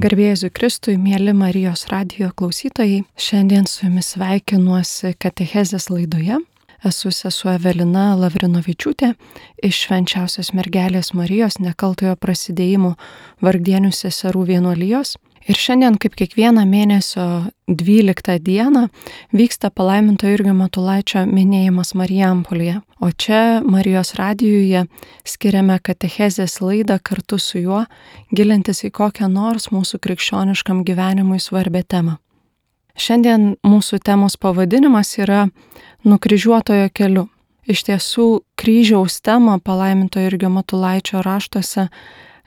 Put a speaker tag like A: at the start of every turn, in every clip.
A: Garbėjėzui Kristui, mėly Marijos radijo klausytojai, šiandien su jumis sveikinuosi Katechezės laidoje. Esu sesuo Evelina Lavrinovičiūtė iš švenčiausios mergelės Marijos nekaltojo prasidėjimo vargdienių seserų vienuolijos. Ir šiandien, kaip kiekvieną mėnesio 12 dieną, vyksta palaiminto Jurgio Matulaičio minėjimas Marijampolėje. O čia Marijos radijoje skiriame katechezės laidą kartu su juo, gilintis į kokią nors mūsų krikščioniškam gyvenimui svarbę temą. Šiandien mūsų temos pavadinimas yra Nukryžiuotojo keliu. Iš tiesų, kryžiaus temą palaiminto Jurgio Matulaičio raštuose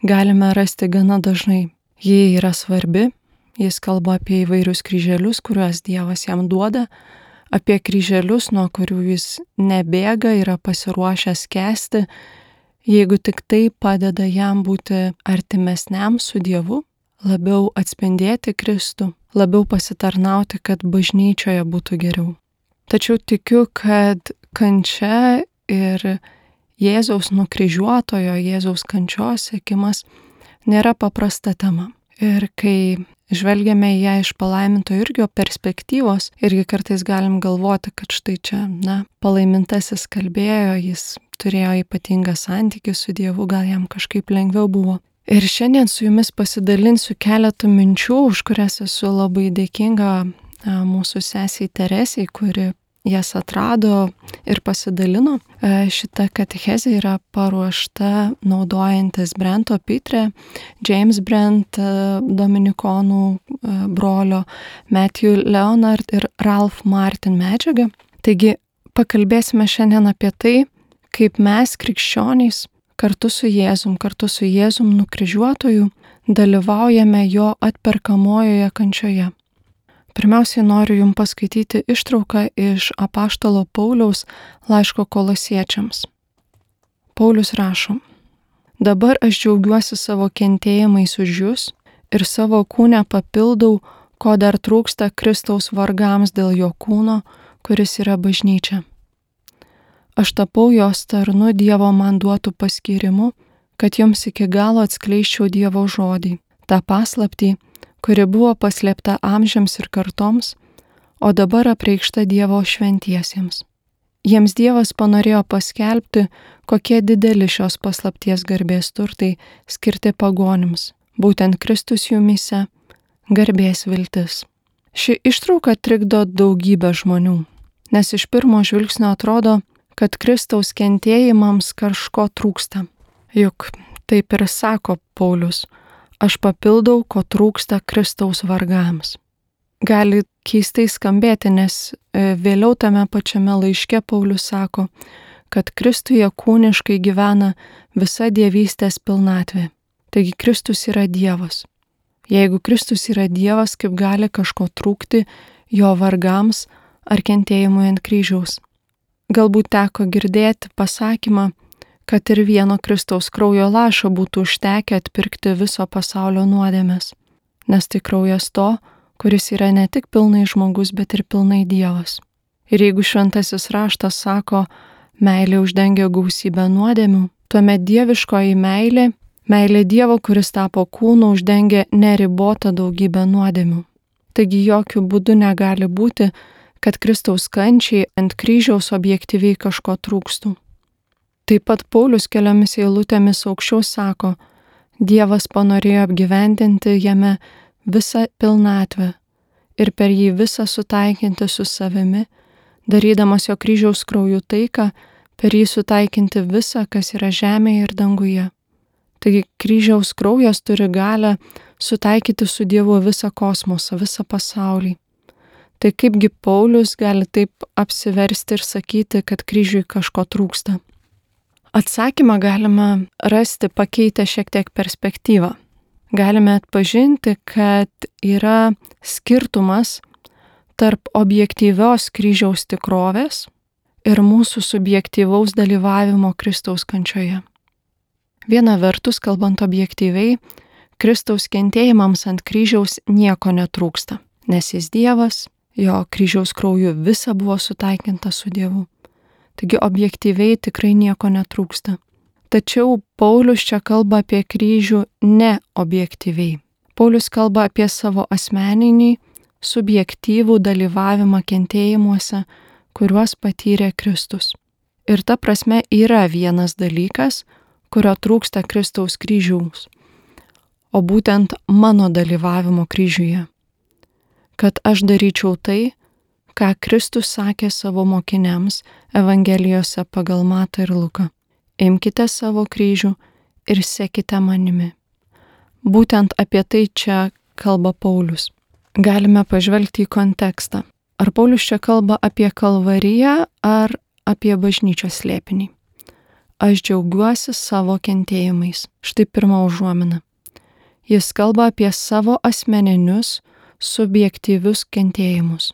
A: galime rasti gana dažnai. Ji yra svarbi, jis kalba apie įvairius kryželius, kuriuos Dievas jam duoda, apie kryželius, nuo kurių jis nebėga, yra pasiruošęs kesti, jeigu tik tai padeda jam būti artimesniam su Dievu, labiau atspindėti Kristų, labiau pasitarnauti, kad bažnyčioje būtų geriau. Tačiau tikiu, kad kančia ir Jėzaus nukryžiuotojo, Jėzaus kančios sėkimas nėra paprasta tema. Ir kai žvelgiame į ją iš palaiminto irgio perspektyvos, irgi kartais galim galvoti, kad štai čia, na, palaimintasis kalbėjo, jis turėjo ypatingą santykį su Dievu, gal jam kažkaip lengviau buvo. Ir šiandien su jumis pasidalinsiu keletą minčių, už kurias esu labai dėkinga mūsų sesiai Teresiai, kuri jas atrado ir pasidalino. E, šita katechezė yra paruošta naudojantis Brento Pitre, James Brent, e, Dominikonų e, brolio, Matthew Leonard ir Ralph Martin medžiaga. Taigi pakalbėsime šiandien apie tai, kaip mes krikščionys kartu su Jėzum, kartu su Jėzum nukryžiuotoju dalyvaujame jo atperkamojoje kančioje. Pirmiausiai noriu Jums paskaityti ištrauką iš apaštalo Pauliaus laiško kolosiečiams. Paulius rašo, dabar aš džiaugiuosi savo kentėjimais už Jūs ir savo kūnę papildau, ko dar trūksta Kristaus vargams dėl jo kūno, kuris yra bažnyčia. Aš tapau jos tarnu Dievo man duotų paskirimu, kad jums iki galo atskleiščiau Dievo žodį, tą paslaptį, kuri buvo paslėpta amžiams ir kartoms, o dabar apreikšta Dievo šventiesiems. Jiems Dievas panorėjo paskelbti, kokie dideli šios paslapties garbės turtai skirti pagonims, būtent Kristus jumise, garbės viltis. Ši ištrauka trikdo daugybę žmonių, nes iš pirmo žvilgsnio atrodo, kad Kristaus kentėjimams kažko trūksta. Juk taip ir sako Paulius, aš papildau, ko trūksta Kristaus vargams. Gali keistai skambėti, nes e, vėliau tame pačiame laiške Paulius sako, kad Kristuje kūniškai gyvena visa dievystės pilnatvė. Taigi Kristus yra Dievas. Jeigu Kristus yra Dievas, kaip gali kažko trūkti jo vargams ar kentėjimui ant kryžiaus. Galbūt teko girdėti pasakymą, kad ir vieno Kristaus kraujo lašo būtų užtekę atpirkti viso pasaulio nuodėmės, nes tai kraujas to, kuris yra ne tik pilnai žmogus, bet ir pilnai Dievas. Ir jeigu šventasis raštas sako, meilė uždengia gausybę nuodėmių, tuomet dieviškoji meilė, meilė Dievo, kuris tapo kūnu, uždengia neribotą daugybę nuodėmių. Taigi jokių būdų negali būti, kad Kristaus kančiai ant kryžiaus objektyviai kažko trūkstų. Taip pat Paulius keliomis eilutėmis aukščiau sako, Dievas panorėjo apgyvendinti jame visą pilnatvę ir per jį visą sutaikinti su savimi, darydamas jo kryžiaus kraujų taiką, per jį sutaikinti visą, kas yra žemėje ir danguje. Taigi kryžiaus kraujas turi galę sutaikyti su Dievu visą kosmosą, visą pasaulį. Tai kaipgi Paulius gali taip apsiversti ir sakyti, kad kryžiui kažko trūksta. Atsakymą galime rasti pakeitę šiek tiek perspektyvą. Galime atpažinti, kad yra skirtumas tarp objektyvios kryžiaus tikrovės ir mūsų subjektyvaus dalyvavimo Kristaus kančioje. Viena vertus, kalbant objektyviai, Kristaus kentėjimams ant kryžiaus nieko netrūksta, nes jis Dievas, jo kryžiaus krauju visa buvo sutaikinta su Dievu. Taigi objektyviai tikrai nieko netrūksta. Tačiau Paulius čia kalba apie kryžių ne objektyviai. Paulius kalba apie savo asmeninį, subjektyvų dalyvavimą kentėjimuose, kuriuos patyrė Kristus. Ir ta prasme yra vienas dalykas, kurio trūksta Kristaus kryžiaus, o būtent mano dalyvavimo kryžiuje. Kad aš daryčiau tai, ką Kristus sakė savo mokiniams Evangelijose pagal Matą ir Luką. Imkite savo kryžių ir sekite manimi. Būtent apie tai čia kalba Paulius. Galime pažvelgti į kontekstą. Ar Paulius čia kalba apie kalvariją ar apie bažnyčios slėpinį? Aš džiaugiuosi savo kentėjimais. Štai pirma užuomina. Jis kalba apie savo asmeninius, subjektyvius kentėjimus.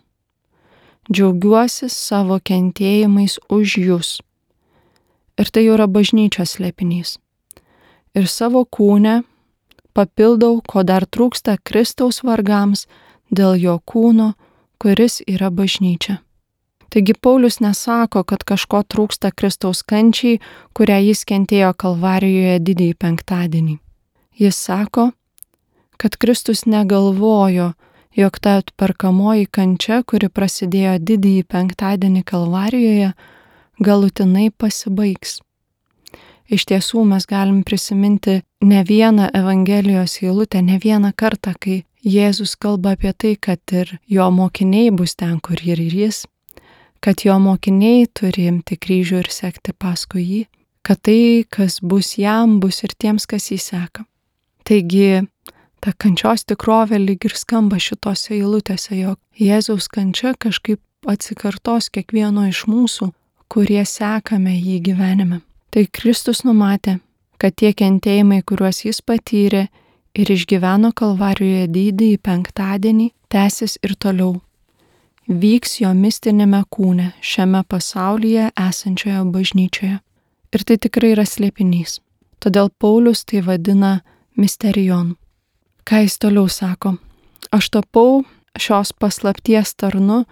A: Džiaugiuosi savo kentėjimais už jūs. Ir tai jau yra bažnyčios slėpinys. Ir savo kūnę papildau, ko dar trūksta Kristaus vargams dėl jo kūno, kuris yra bažnyčia. Taigi Paulius nesako, kad kažko trūksta Kristaus kančiai, kurią jis kentėjo Kalvarijoje didįjį penktadienį. Jis sako, kad Kristus negalvojo, jog ta atperkamoji kančia, kuri prasidėjo didįjį penktadienį Kalvarijoje, galutinai pasibaigs. Iš tiesų mes galim prisiminti ne vieną Evangelijos eilutę, ne vieną kartą, kai Jėzus kalba apie tai, kad ir jo mokiniai bus ten, kur ir jis, kad jo mokiniai turi imti kryžių ir sekti paskui jį, kad tai, kas bus jam, bus ir tiems, kas jį seka. Taigi, ta kančios tikrovė lyg ir skamba šitose eilutėse, jog Jėzaus kančia kažkaip atsikartos kiekvieno iš mūsų, kurie sekame jį gyvenime. Tai Kristus numatė, kad tie kentėjimai, kuriuos jis patyrė ir išgyveno Kalvarijoje didįjį penktadienį, tęsis ir toliau. Vyks jo mistinėme kūne, šiame pasaulyje esančioje bažnyčioje. Ir tai tikrai yra slėpinys. Todėl Paulius tai vadina misterijon. Ką jis toliau sako? Aš tapau šios paslapties tarnu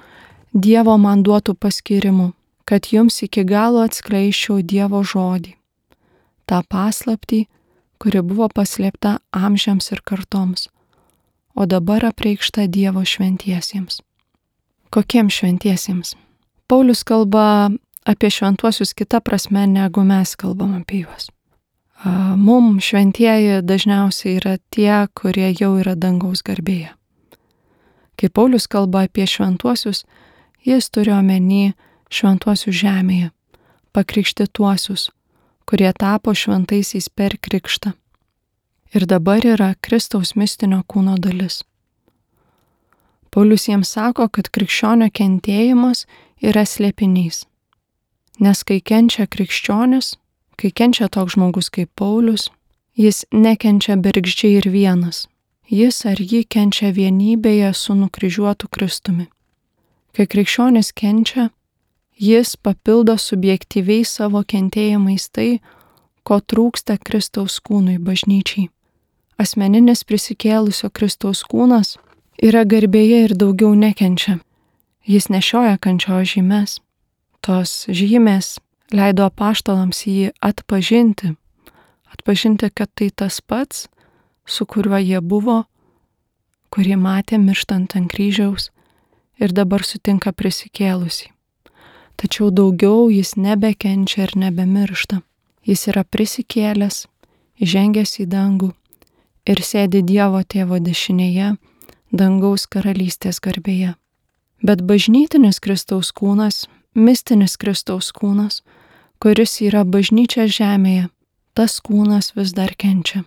A: Dievo man duotų paskirimu kad jums iki galo atskleiščiau Dievo žodį. Ta paslapti, kuri buvo paslėpta amžiams ir kartoms, o dabar apreikšta Dievo šventiesiems. Kokiems šventiesiems? Paulius kalba apie šventuosius kitą prasme, negu mes kalbam apie juos. Mums šventieji dažniausiai yra tie, kurie jau yra dangaus garbėje. Kai Paulius kalba apie šventuosius, jis turi omeny šventuosius žemėje, pakrikštituosius, kurie tapo šventaisiais per krikštą. Ir dabar yra Kristaus mistinio kūno dalis. Paulius jiems sako, kad krikščionio kentėjimas yra slėpinys. Nes kai kenčia krikščionis, kai kenčia toks žmogus kaip Paulius, jis nekenčia bergždžiai ir vienas. Jis ar ji kenčia vienybėje su nukryžiuotu Kristumi. Kai krikščionis kenčia, Jis papildo subjektyviai savo kentėjimais tai, ko trūksta Kristaus kūnui bažnyčiai. Asmeninis prisikėlusio Kristaus kūnas yra garbėje ir daugiau nekenčia. Jis nešioja kančio žymes. Tos žymės leido apaštalams jį atpažinti. Atpažinti, kad tai tas pats, su kuriuo jie buvo, kurį matė mirštant ant kryžiaus ir dabar sutinka prisikėlusi tačiau daugiau jis nebekenčia ir nebemiršta. Jis yra prisikėlęs, įžengęs į dangų ir sėdi Dievo tėvo dešinėje, dangaus karalystės garbėje. Bet bažnytinis Kristaus kūnas, mistinis Kristaus kūnas, kuris yra bažnyčia žemėje, tas kūnas vis dar kenčia.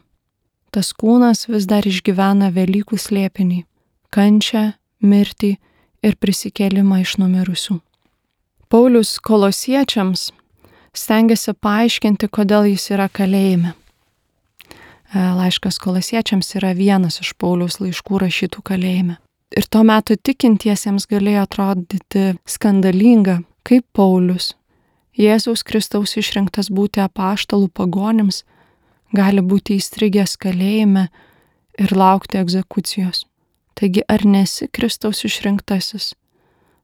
A: Tas kūnas vis dar išgyvena Velykų slėpinį - kančią, mirtį ir prisikėlimą iš numirusių. Paulius kolosiečiams stengiasi paaiškinti, kodėl jis yra kalėjime. E, laiškas kolosiečiams yra vienas iš Pauliaus laiškų rašytų kalėjime. Ir tuo metu tikintiesiems galėjo atrodyti skandalinga, kaip Paulius, Jėzaus Kristaus išrinktas būti apaštalų pagonims, gali būti įstrigęs kalėjime ir laukti egzekucijos. Taigi ar nesi Kristaus išrinktasis?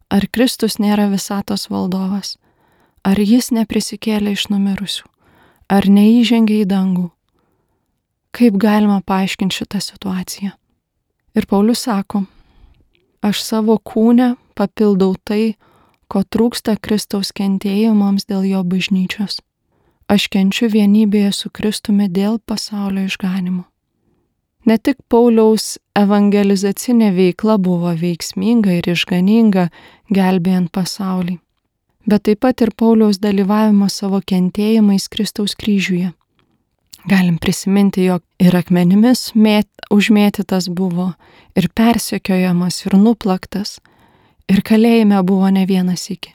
A: Ar Kristus nėra visatos valdovas? Ar jis neprisikėlė iš numirusių? Ar neįžengė į dangų? Kaip galima paaiškinti šitą situaciją? Ir Paulius sako, aš savo kūnę papildau tai, ko trūksta Kristaus kentėjimams dėl jo bažnyčios. Aš kenčiu vienybėje su Kristumi dėl pasaulio išganimo. Ne tik Pauliaus evangelizacinė veikla buvo veiksminga ir išganinga, gelbėjant pasaulį, bet taip pat ir Pauliaus dalyvavimas savo kentėjimais Kristaus kryžiuje. Galim prisiminti, jog ir akmenimis mėt, užmėtytas buvo, ir persekiojamas, ir nuplaktas, ir kalėjime buvo ne vienas iki.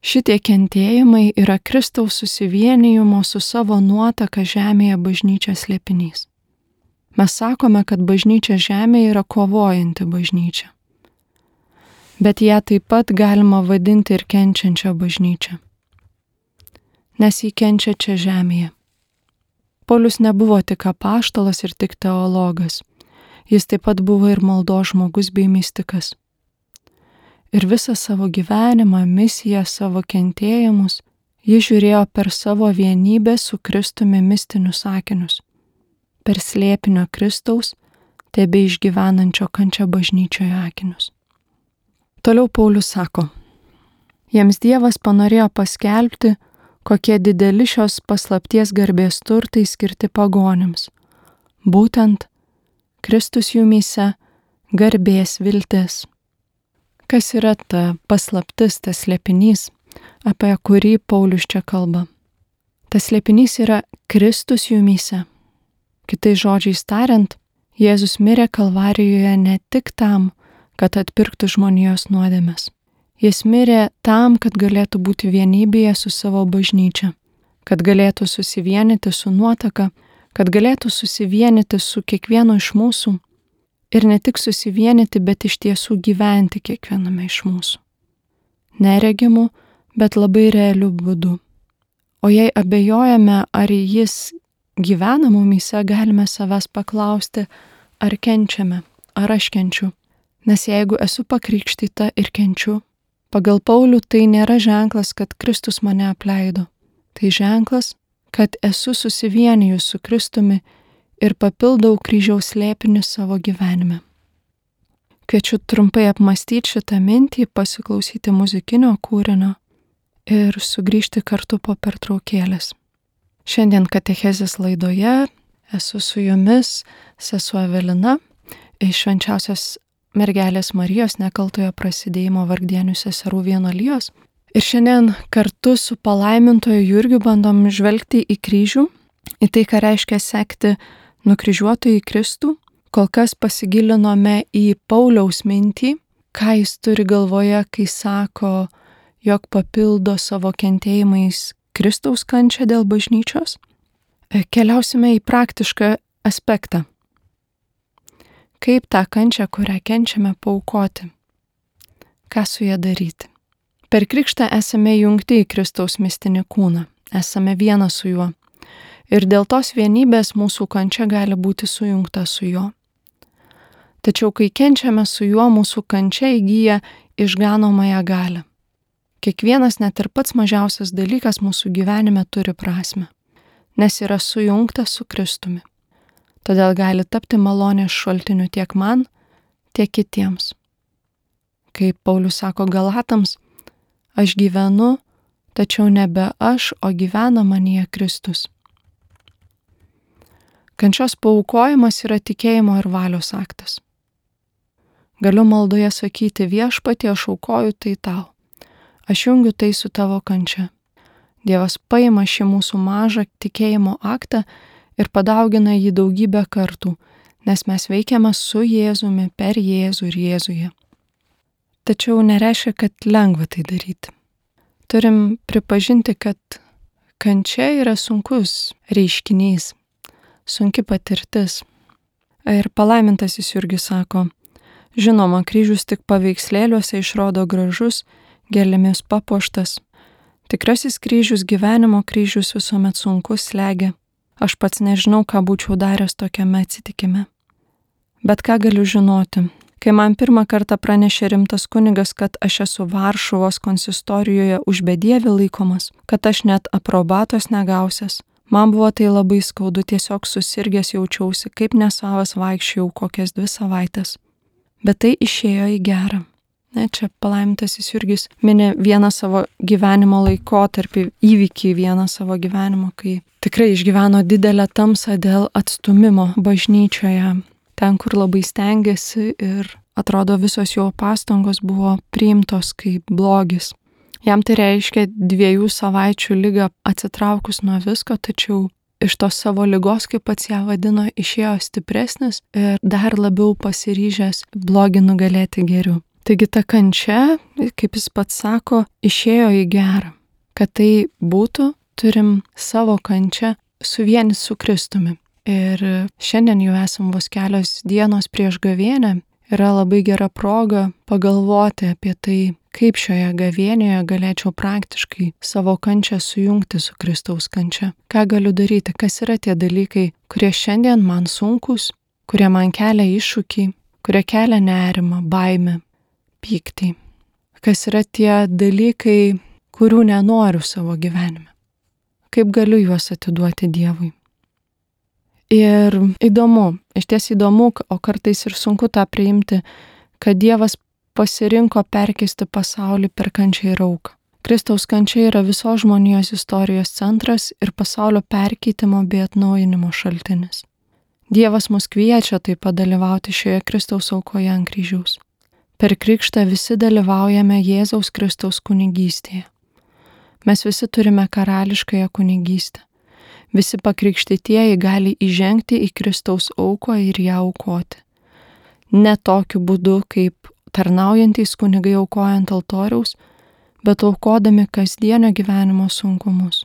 A: Šitie kentėjimai yra Kristaus susivienijimo su savo nuotaka žemėje bažnyčios liepinys. Mes sakome, kad bažnyčia žemėje yra kovojanti bažnyčia. Bet ją taip pat galima vadinti ir kenčiančią bažnyčią. Nes jį kenčia čia žemėje. Polius nebuvo tik apaštalas ir tik teologas. Jis taip pat buvo ir maldo žmogus bei mystikas ir visą savo gyvenimą, misiją, savo kentėjimus, ji žiūrėjo per savo vienybę su Kristumi mistinius sakinius, per slėpinio Kristaus, tebe išgyvenančio kančia bažnyčioje akinius. Toliau Paulius sako, jiems Dievas panorėjo paskelbti, kokie dideli šios paslapties garbės turtai skirti pagonėms. Būtent Kristus jumyse garbės viltis. Kas yra ta paslaptis, tas slėpinys, apie kurį Paulius čia kalba? Tas slėpinys yra Kristus jumyse. Kitai žodžiais tariant, Jėzus mirė Kalvarijoje ne tik tam, kad atpirktų žmonijos nuodėmes. Jis mirė tam, kad galėtų būti vienybėje su savo bažnyčia, kad galėtų susivienyti su nuotaka, kad galėtų susivienyti su kiekvienu iš mūsų ir ne tik susivienyti, bet iš tiesų gyventi kiekviename iš mūsų. Neregimu, bet labai realiu būdu. O jei abejojame, ar jis gyvena mumyse, galime savęs paklausti, ar kenčiame, ar aš kenčiu. Nes jeigu esu pakrikštyta ir kenčiu, pagal Paulių tai nėra ženklas, kad Kristus mane apleido. Tai ženklas, kad esu susivienijus su Kristumi ir papildau kryžiaus slėpinį savo gyvenime. Kviečiu trumpai apmastyti šitą mintį, pasiklausyti muzikinio kūrinio ir sugrįžti kartu po pertraukėlės. Šiandien Katechezės laidoje esu su jumis sesuo Evelina iš švenčiausios mergelės Marijos nekaltojo prasidėjimo vargdienių seserų vienolyjos. Ir šiandien kartu su palaimintoju Jurgiu bandom žvelgti į kryžių, į tai, ką reiškia sekti nukryžiuotojai Kristų, kol kas pasigilinome į Pauliaus mintį, ką jis turi galvoje, kai sako, jog papildo savo kentėjimais Kristaus kančią dėl bažnyčios. E, keliausime į praktišką aspektą. Kaip tą kančią, kurią kenčiame, paukoti? Ką su ją daryti? Per krikštą esame jungti į Kristaus mistinį kūną, esame viena su juo ir dėl tos vienybės mūsų kančia gali būti sujungta su juo. Tačiau kai kenčiame su juo, mūsų kančia įgyja išganomąją galę. Kiekvienas net ir pats mažiausias dalykas mūsų gyvenime turi prasme, nes yra sujungtas su Kristumi. Todėl gali tapti malonės šaltiniu tiek man, tiek kitiems. Kaip Paulius sako Galatams, aš gyvenu, tačiau nebe aš, o gyvena manyje Kristus. Kančios paukojimas yra tikėjimo ir valios aktas. Galiu maldoje sakyti viešpatie, aš aukoju tai tau. Aš jungiu tai su tavo kančia. Dievas paima šį mūsų mažą tikėjimo aktą ir padaugina jį daugybę kartų, nes mes veikiame su Jėzumi, per Jėzų ir Jėzuje. Tačiau nereiškia, kad lengva tai daryti. Turim pripažinti, kad kančia yra sunkus reiškinys, sunki patirtis. Ir palaimintasis irgi sako, žinoma, kryžius tik paveikslėliuose išrodo gražus, gėlėmis papuoštas. Tikrasis kryžius gyvenimo kryžius visuomet sunkus slegia. Aš pats nežinau, ką būčiau daręs tokiame atsitikime. Bet ką galiu žinoti? Kai man pirmą kartą pranešė rimtas kunigas, kad aš esu Varšuvos konsistorijoje už bedievį laikomas, kad aš net aprobatos negausias, Man buvo tai labai skaudu, tiesiog susirgęs jaučiausi, kaip nesavas vaikščiau kokias dvi savaitės. Bet tai išėjo į gerą. Ne, čia palaimintasis Jurgis minė vieną savo gyvenimo laikotarpį, įvykį vieną savo gyvenimo, kai tikrai išgyveno didelę tamsą dėl atstumimo bažnyčioje, ten, kur labai stengiasi ir atrodo visos jo pastangos buvo priimtos kaip blogis. Jam tai reiškia dviejų savaičių lygą atsitraukus nuo visko, tačiau iš tos savo lygos, kaip pats ją vadino, išėjo stipresnis ir dar labiau pasiryžęs blogį nugalėti geriau. Taigi ta kančia, kaip jis pats sako, išėjo į gerą. Kad tai būtų, turim savo kančią suvienyti su Kristumi. Ir šiandien jau esam vos kelios dienos prieš gavėnę, yra labai gera proga pagalvoti apie tai, kaip šioje gavienėje galėčiau praktiškai savo kančią sujungti su Kristaus kančia. Ką galiu daryti, kas yra tie dalykai, kurie šiandien man sunkus, kurie man kelia iššūkį, kurie kelia nerimą, baimę, pyktį. Kas yra tie dalykai, kurių nenoriu savo gyvenime. Kaip galiu juos atiduoti Dievui. Ir įdomu, iš ties įdomu, o kartais ir sunku tą priimti, kad Dievas pasirinko perkeisti pasaulį per kančią ir auką. Kristaus kančia yra visos žmonijos istorijos centras ir pasaulio perkeitimo bei atnaujinimo šaltinis. Dievas mus kviečia taip pat dalyvauti šioje Kristaus aukoje ant kryžiaus. Per krikštą visi dalyvaujame Jėzaus Kristaus kunigystėje. Mes visi turime karališkąją kunigystę. Visi pakrikštytieji gali įžengti į Kristaus auką ir ją aukoti. Ne tokiu būdu, kaip tarnaujantys kunigai aukojant altoriaus, bet aukodami kasdienio gyvenimo sunkumus.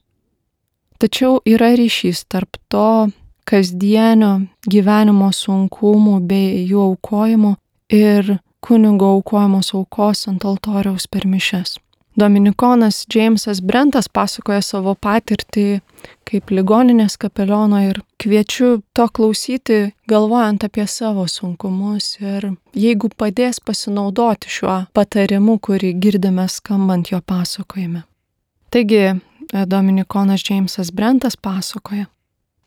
A: Tačiau yra ryšys tarp to kasdienio gyvenimo sunkumų bei jų aukojimo ir kunigo aukojamos aukos ant altoriaus per mišes. Dominikonas Džeimsas Brentas pasakoja savo patirtį kaip ligoninės kapeliono ir kviečiu to klausyti, galvojant apie savo sunkumus ir jeigu padės pasinaudoti šiuo patarimu, kurį girdime skambant jo pasakojime. Taigi, Dominikonas Džeimsas Brentas pasakoja,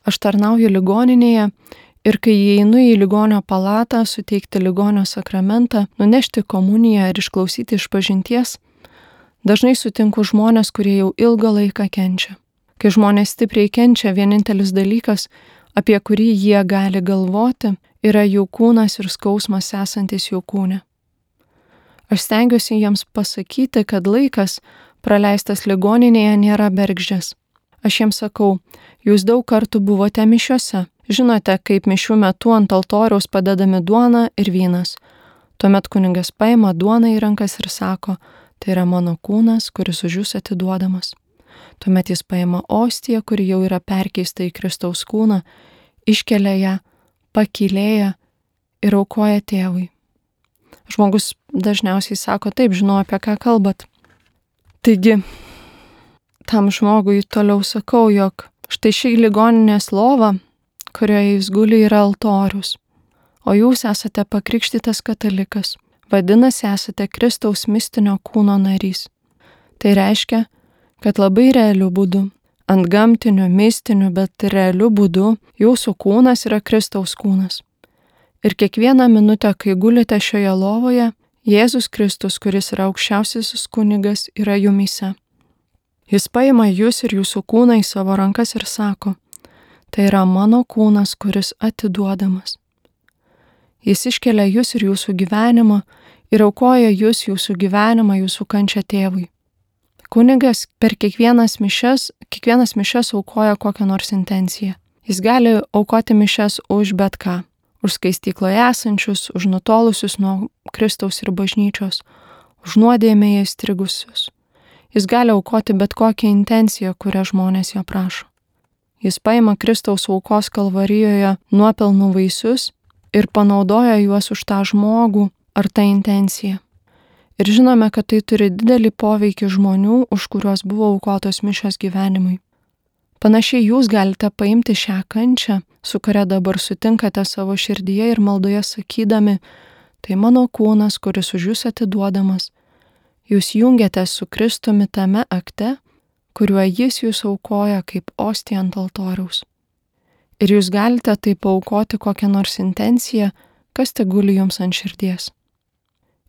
A: aš tarnauju ligoninėje ir kai įeinu į ligonio palatą, suteikti ligonio sakramentą, nunešti komuniją ir išklausyti iš pažinties, Dažnai sutinku žmonės, kurie jau ilgą laiką kenčia. Kai žmonės stipriai kenčia, vienintelis dalykas, apie kurį jie gali galvoti, yra jų kūnas ir skausmas esantis jų kūne. Aš stengiuosi jiems pasakyti, kad laikas, praleistas ligoninėje, nėra bergždžias. Aš jiems sakau, jūs daug kartų buvote mišiuose, žinote, kaip mišių metu ant altoriaus padedami duona ir vynas. Tuomet kuningas paima duoną į rankas ir sako, Tai yra mano kūnas, kuris už jūs atiduodamas. Tuomet jis paima ostiją, kuri jau yra perkeista į Kristaus kūną, iškelia ją, pakilėja ir aukoja tėvui. Žmogus dažniausiai sako, taip, žinau, apie ką kalbat. Taigi, tam žmogui toliau sakau, jog štai ši ligoninės lova, kurioje jis guli, yra altorius, o jūs esate pakrikštytas katalikas. Vadinasi, esate Kristaus mistinio kūno narys. Tai reiškia, kad labai realiu būdu, ant gamtinių, mistinių, bet realiu būdu jūsų kūnas yra Kristaus kūnas. Ir kiekvieną minutę, kai gulite šioje lovoje, Jėzus Kristus, kuris yra aukščiausiasis kunigas, yra jumise. Jis paima jūs ir jūsų kūną į savo rankas ir sako, tai yra mano kūnas, kuris atiduodamas. Jis iškelia jūs ir jūsų gyvenimą ir aukoja jūs, jūsų gyvenimą, jūsų kančią tėvui. Kunigas per kiekvienas mišes, kiekvienas mišes aukoja kokią nors intenciją. Jis gali aukoti mišes už bet ką. Už skaistykloje esančius, už nutolusius nuo Kristaus ir bažnyčios, už nuodėmėje įstrigusius. Jis gali aukoti bet kokią intenciją, kurią žmonės jo prašo. Jis paima Kristaus aukos kalvarijoje nuopelnų vaisius ir panaudoja juos už tą žmogų ar tą intenciją. Ir žinome, kad tai turi didelį poveikį žmonių, už kuriuos buvo aukotos mišos gyvenimui. Panašiai jūs galite paimti šią kančią, su kuria dabar sutinkate savo širdyje ir maldoje sakydami, tai mano kūnas, kuris už jūs atiduodamas. Jūs jungiate su Kristumi tame akte, kuriuo jis jūs aukoja kaip ostį ant altoriaus. Ir jūs galite tai paukoti kokią nors intenciją, kas te guli jums ant širdies.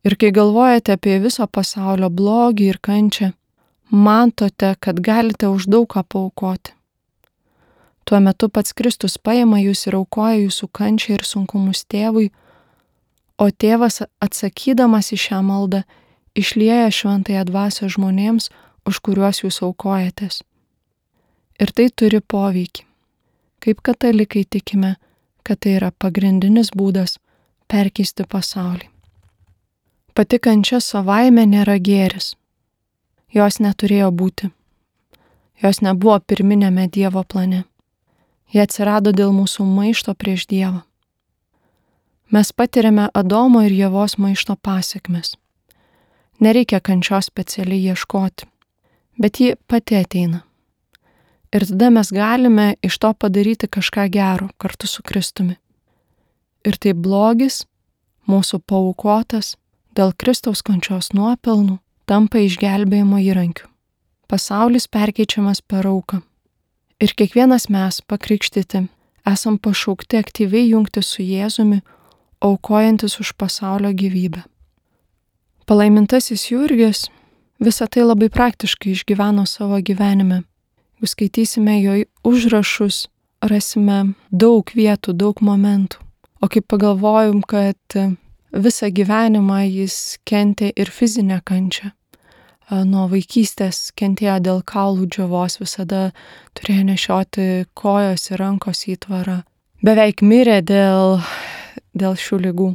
A: Ir kai galvojate apie viso pasaulio blogį ir kančią, matote, kad galite už daug ką paukoti. Tuo metu pats Kristus paima jūs ir aukoja jūsų kančią ir sunkumus tėvui, o tėvas atsakydamas į šią maldą išlieja šventąją dvasę žmonėms, už kuriuos jūs aukojatės. Ir tai turi poveikį. Kaip katalikai tikime, kad tai yra pagrindinis būdas perkeisti pasaulį. Pati kančia savaime nėra gėris. Jos neturėjo būti. Jos nebuvo pirminėme Dievo plane. Jie atsirado dėl mūsų maišto prieš Dievą. Mes patiriame Adomo ir Jėvos maišto pasiekmes. Nereikia kančios specialiai ieškoti, bet ji pati ateina. Ir tada mes galime iš to padaryti kažką gero kartu su Kristumi. Ir tai blogis, mūsų paukotas, dėl Kristaus kančios nuopelnų tampa išgelbėjimo įrankiu. Pasaulis perkeičiamas per auką. Ir kiekvienas mes, pakrikštyti, esam pašaukti aktyviai jungti su Jėzumi, aukojantis už pasaulio gyvybę. Palaimintasis Jurgis visą tai labai praktiškai išgyveno savo gyvenime. Jeigu skaitysime jo užrašus, rasime daug vietų, daug momentų. O kai pagalvojom, kad visą gyvenimą jis kentė ir fizinę kančią. Nuo vaikystės kentėjo dėl kaulų džiovos, visada turėjo nešioti kojos ir rankos įtvarą. Beveik mirė dėl, dėl šių lygų.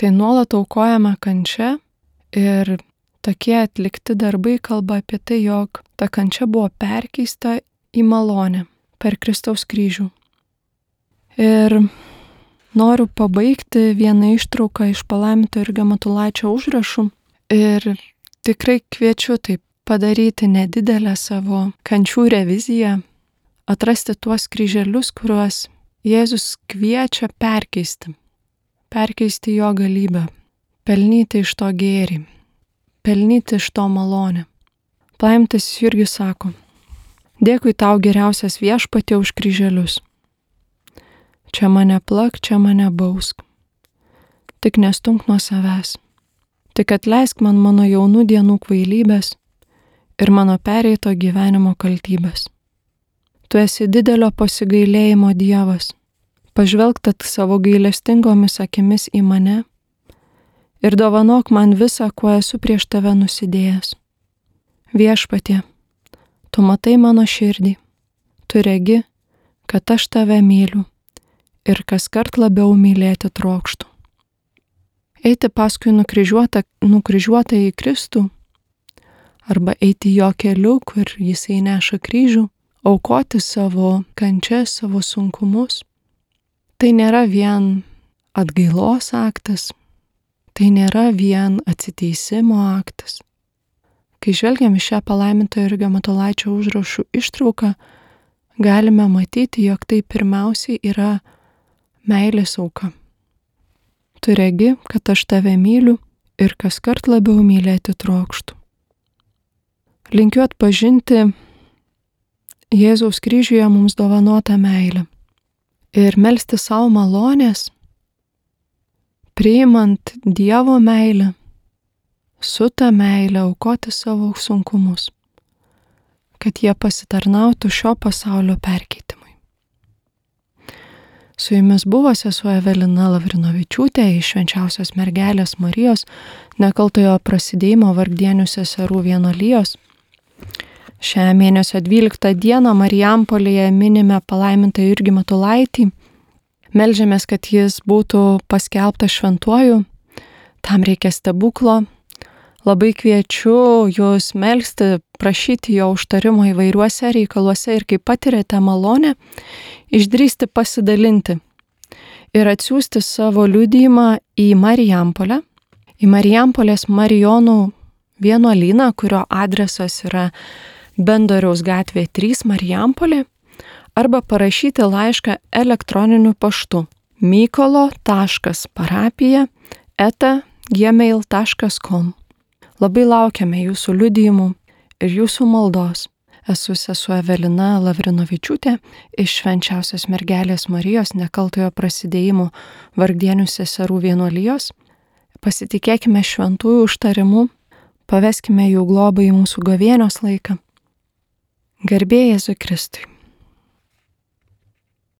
A: Tai nuolat aukojama kančia ir tokie atlikti darbai kalba apie tai, jog ta kančia buvo perkeista į malonę per Kristaus kryžių. Ir Noriu pabaigti vieną ištrauką iš palaiminto Irga Matulaičio užrašų ir tikrai kviečiu taip padaryti nedidelę savo kančių reviziją, atrasti tuos kryželius, kuriuos Jėzus kviečia perkeisti, perkeisti jo galybę, pelnyti iš to gėrį, pelnyti iš to malonę. Paimtas Jurgis sako, dėkui tau geriausias viešpatė už kryželius Čia mane plak, čia mane bausk. Tik nestunk nuo savęs. Tik atleisk man mano jaunų dienų kvailybės ir mano pereito gyvenimo kaltybės. Tu esi didelio pasigailėjimo Dievas. Pažvelg tad savo gailestingomis akimis į mane ir dovanok man visą, kuo esu prieš tave nusidėjęs. Viešpatie, tu matai mano širdį, tu regi, kad aš tave myliu ir kas kart labiau mylėti trokštų. Eiti paskui nukryžiuotą, nukryžiuotą į Kristų arba eiti jo keliu, kur jisai neša kryžių, aukoti savo kančias, savo sunkumus. Tai nėra vien atgailos aktas, tai nėra vien atsiteisimo aktas. Kai žvelgiam į šią palaimintą ir Gamatolaičio užrašų ištrauką, galime matyti, jog tai pirmiausiai yra meilės auka. Tu regi, kad aš tave myliu ir kas kart labiau mylėti trokštų. Linkiu atpažinti Jėzaus kryžiuje mums dovanotą meilę ir melstį savo malonės, priimant Dievo meilę, su ta meilė aukoti savo sunkumus, kad jie pasitarnautų šio pasaulio perkeitimui. Su jumis buvo sesuo Evelina Lavrinovičiūtė iš švenčiausios mergelės Marijos nekaltojo prasidėjimo vargdienių seserų vienolyjos. Šią mėnesio 12 dieną Marijampolėje minime palaimintą Jurgį Matulaitį. Meldžiamės, kad jis būtų paskelbtas šventuoju. Tam reikia stebuklo. Labai kviečiu jūs melstį, prašyti jo užtarimo įvairiuose reikaluose ir kai patirėte malonę, išdrysti pasidalinti ir atsiųsti savo liudijimą į Marijampolę, į Marijampolės Marijonų vienuolyną, kurio adresas yra Bendoriaus gatvė 3 Marijampolė, arba parašyti laišką elektroniniu paštu mykolo.parapija eta gmail.com. Labai laukiame jūsų liudijimų ir jūsų maldos. Esu sesuo Evelina Lavrinovičiūtė iš švenčiausios mergelės Marijos nekaltojo prasidėjimo vargdienių seserų vienuolijos. Pasitikėkime šventųjų užtarimu, paveskime jų globą į mūsų gavienios laiką. Garbė Jėzui Kristui.